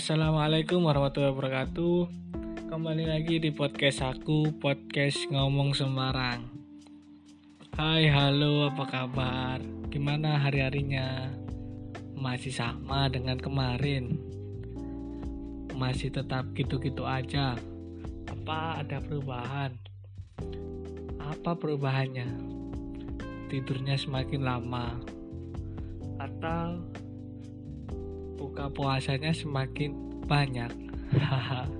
Assalamualaikum warahmatullahi wabarakatuh. Kembali lagi di podcast aku Podcast Ngomong Sembarang. Hai halo apa kabar? Gimana hari-harinya? Masih sama dengan kemarin? Masih tetap gitu-gitu aja? Apa ada perubahan? Apa perubahannya? Tidurnya semakin lama? Atau buka puasanya semakin banyak.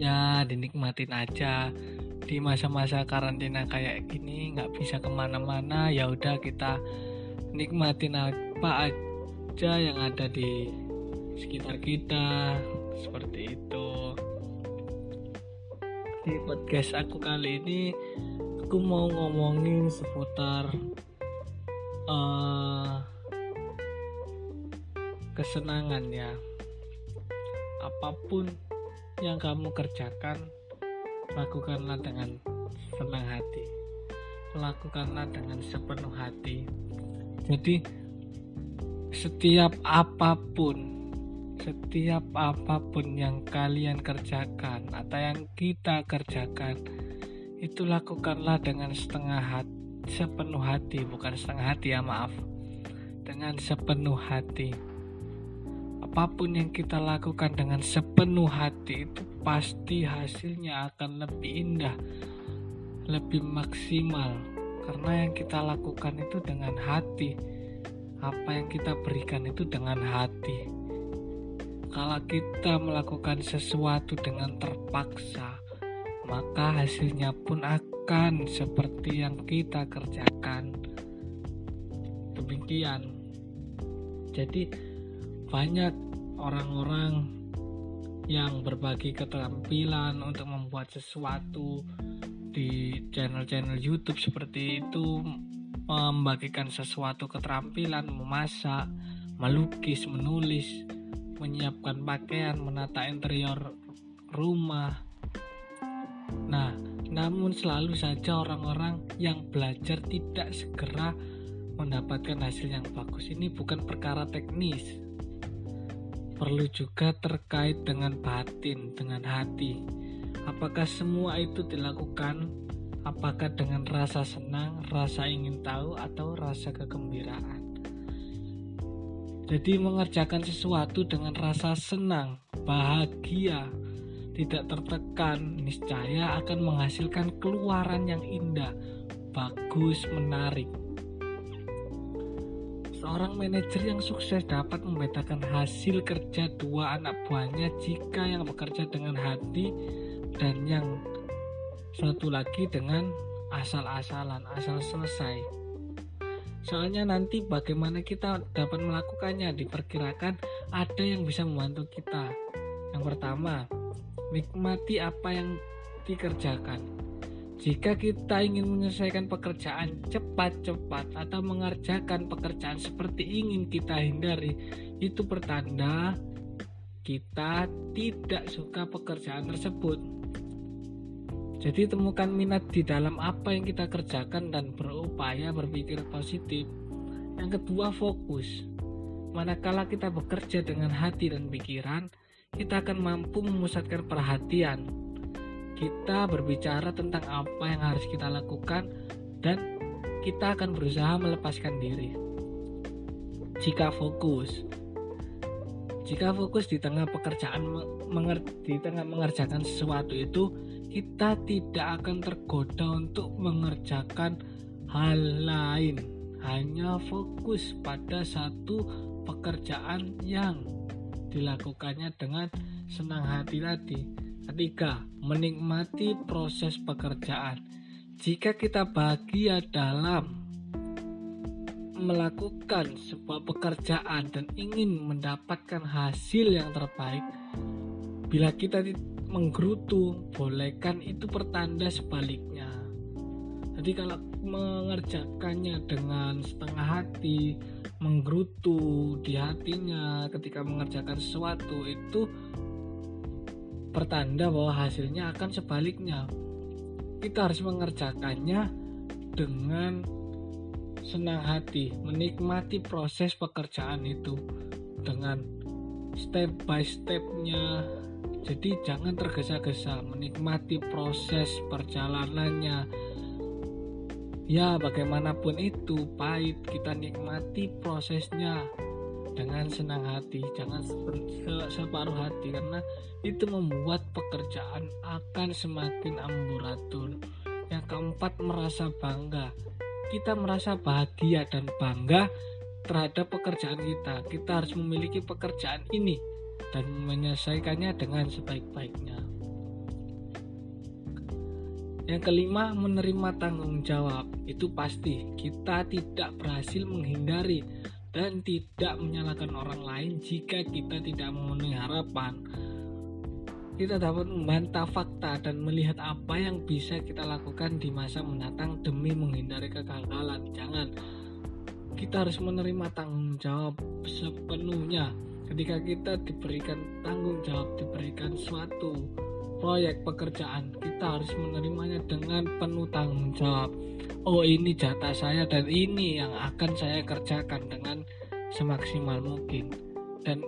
Ya dinikmatin aja. Di masa-masa karantina kayak gini nggak bisa ke mana-mana. Ya udah kita nikmatin apa aja yang ada di sekitar kita. Seperti itu. Di podcast aku kali ini aku mau ngomongin seputar uh, kesenangan ya. Apa pun yang kamu kerjakan lakukanlah dengan senang hati. Lakukanlah dengan sepenuh hati. Jadi setiap apa pun setiap apa pun yang kalian kerjakan atau yang kita kerjakan itu lakukanlah dengan setengah hati sepenuh hati bukan setengah hati ya maaf. Dengan sepenuh hati apa pun yang kita lakukan dengan sepenuh hati itu pasti hasilnya akan lebih indah, lebih maksimal karena yang kita lakukan itu dengan hati. Apa yang kita berikan itu dengan hati. Kalau kita melakukan sesuatu dengan terpaksa, maka hasilnya pun akan seperti yang kita kerjakan. Demikian. Jadi banyak orang-orang yang berbagi keterampilan untuk membuat sesuatu di channel-channel YouTube seperti itu membagikan sesuatu keterampilan memasak, melukis, menulis, menyiapkan pakaian, menata interior rumah. Nah, namun selalu saja orang-orang yang belajar tidak segera mendapatkan hasil yang bagus. Ini bukan perkara teknis, perlu juga terkait dengan batin, dengan hati. Apakah semua itu dilakukan? Apakah dengan rasa senang, rasa ingin tahu, atau rasa kegembiraan? Jadi, mengerjakan sesuatu dengan rasa senang, bahagia, tidak tertekan, niscaya akan menghasilkan keluaran yang indah, bagus, menarik. Seorang manajer yang sukses dapat membedakan hasil kerja dua anak buahnya jika yang bekerja dengan hati dan yang satu lagi dengan asal-asalan, asal selesai. Soalnya nanti bagaimana kita dapat melakukannya diperkirakan ada yang bisa membantu kita. Yang pertama, nikmati apa yang dikerjakan. Jika kita ingin menyelesaikan pekerjaan cepat-cepat atau mengerjakan pekerjaan seperti ingin kita hindari, itu pertanda kita tidak suka pekerjaan tersebut. Jadi temukan minat di dalam apa yang kita kerjakan dan berupaya berpikir positif. Yang kedua fokus. Manakala kita bekerja dengan hati dan pikiran, kita akan mampu memusatkan perhatian kita berbicara tentang apa yang harus kita lakukan dan kita akan berusaha melepaskan diri. Jika fokus, jika fokus di tengah pekerjaan di tengah mengerjakan sesuatu itu, kita tidak akan tergoda untuk mengerjakan hal lain. Hanya fokus pada satu pekerjaan yang dilakukannya dengan senang hati tadi Ketiga, menikmati proses pekerjaan. Jika kita bahagia dalam melakukan sebuah pekerjaan dan ingin mendapatkan hasil yang terbaik, bila kita menggerutu, bolehkan itu pertanda sebaliknya. Jadi kalau mengerjakannya dengan setengah hati, menggerutu di hatinya ketika mengerjakan sesuatu itu pertanda bahwa hasilnya akan sebaliknya. Kita harus mengerjakannya dengan senang hati, menikmati proses pekerjaan itu dengan step by stepnya. Jadi jangan tergesa-gesa menikmati proses perjalanannya. Ya bagaimanapun itu pahit kita nikmati prosesnya dengan senang hati jangan separuh hati karena itu membuat pekerjaan akan semakin amburadul yang keempat merasa bangga kita merasa bahagia dan bangga terhadap pekerjaan kita kita harus memiliki pekerjaan ini dan menyelesaikannya dengan sebaik-baiknya. Yang kelima, menerima tanggung jawab. Itu pasti kita tidak berhasil menghindari dan tidak menyalahkan orang lain jika kita tidak memenuhi harapan. Kita dapat membantah fakta dan melihat apa yang bisa kita lakukan di masa mendatang demi menghindari kegagalan. Jangan kita harus menerima tanggung jawab sepenuhnya ketika kita diberikan tanggung jawab diberikan suatu proyek pekerjaan kita harus menerimanya dengan penuh tanggung jawab. Oh ini jatah saya dan ini yang akan saya kerjakan dengan semaksimal mungkin. Dan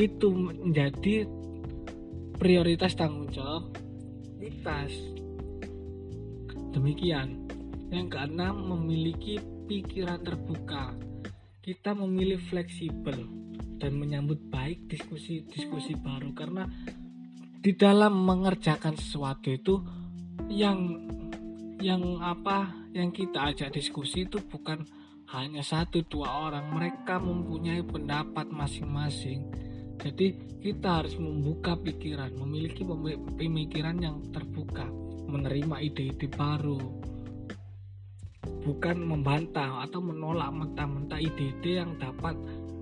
itu menjadi prioritas tanggung jawab prioritas demikian. Yang keenam memiliki pikiran terbuka. Kita memilih fleksibel dan menyambut baik diskusi-diskusi baru karena di dalam mengerjakan sesuatu itu yang yang apa yang kita ajak diskusi itu bukan hanya satu dua orang. Mereka mempunyai pendapat masing-masing. Jadi kita harus membuka pikiran memiliki pemikiran yang terbuka menerima ide-ide baru. Bukan membantah atau menolak mentah-mentah ide-ide yang dapat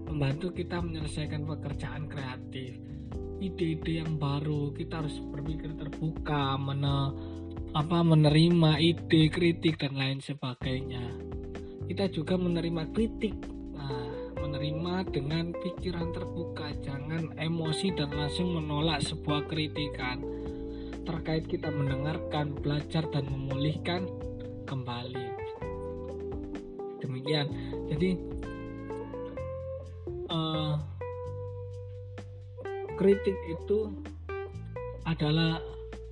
membantu kita menyelesaikan pekerjaan kreatif ide-ide yang baru kita harus berpikir terbuka mene, apa menerima ide kritik dan lain sebagainya. Kita juga menerima kritik nah, menerima dengan pikiran terbuka jangan emosi dan langsung menolak sebuah kritikan. Terkait kita mendengarkan belajar dan memulihkan kembali. Demikian. Jadi uh, kritik itu adalah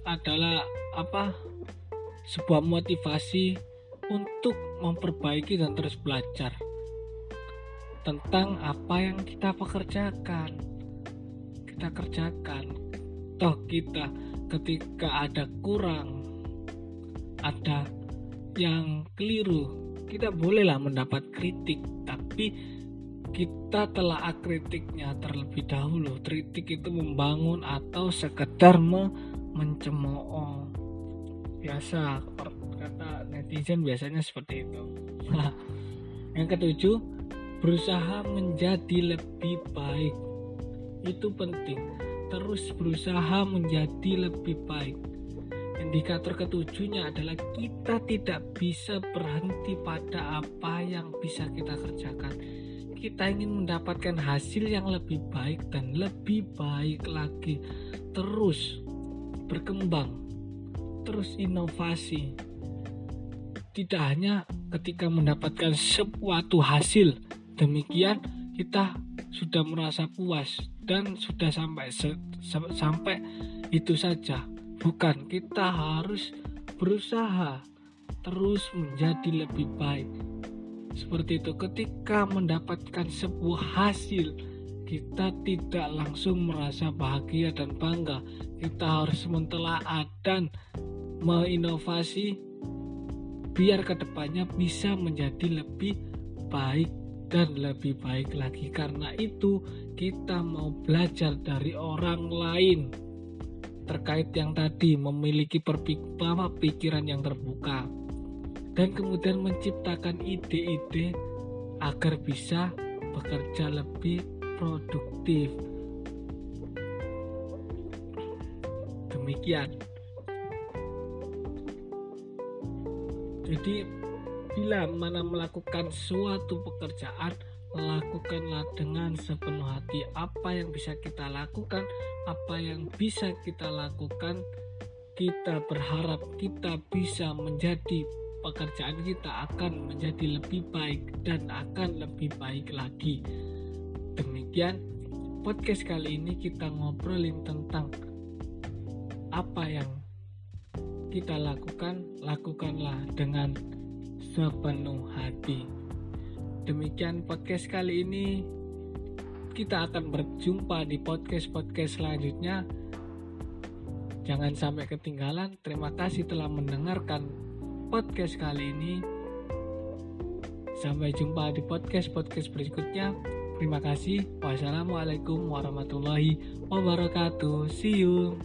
adalah apa? Sebuah motivasi untuk memperbaiki dan terus belajar tentang apa yang kita pekerjakan. Kita kerjakan. Toh kita ketika ada kurang ada yang keliru kita bolehlah mendapat kritik. Tapi kita telah kritiknya terlebih dahulu. Kritik itu membangun atau sekedar me mencemooh. Biasa kata netizen biasanya seperti itu. Yang ketujuh berusaha menjadi lebih baik. Itu penting. Terus berusaha menjadi lebih baik. Indikator ketujuhnya adalah kita tidak bisa berhenti pada apa yang bisa kita kerjakan kita ingin mendapatkan hasil yang lebih baik dan lebih baik lagi. Terus berkembang terus inovasi. Tidak hanya ketika mendapatkan suatu hasil demikian kita sudah merasa puas dan sudah sampai sampai itu saja. Bukan kita harus berusaha terus menjadi lebih baik seperti itu ketika mendapatkan sebuah hasil kita tidak langsung merasa bahagia dan bangga. Kita harus mentelaah dan menginovasi biar ke depannya bisa menjadi lebih baik dan lebih baik lagi. Karena itu kita mau belajar dari orang lain. Terkait yang tadi memiliki pikiran yang terbuka dan kemudian menciptakan ide-ide agar bisa bekerja lebih produktif. Demikian. Jadi bila mana melakukan suatu pekerjaan lakukanlah dengan sepenuh hati apa yang bisa kita lakukan apa yang bisa kita lakukan kita berharap kita bisa menjadi pekerjaan kita akan menjadi lebih baik dan akan lebih baik lagi. Demikian podcast kali ini kita ngobrolin tentang apa yang kita lakukan, lakukanlah dengan sepenuh hati. Demikian podcast kali ini. Kita akan berjumpa di podcast-podcast selanjutnya. Jangan sampai ketinggalan. Terima kasih telah mendengarkan podcast kali ini. Sampai jumpa di podcast-podcast berikutnya. Terima kasih. Wassalamualaikum warahmatullahi wabarakatuh. See you.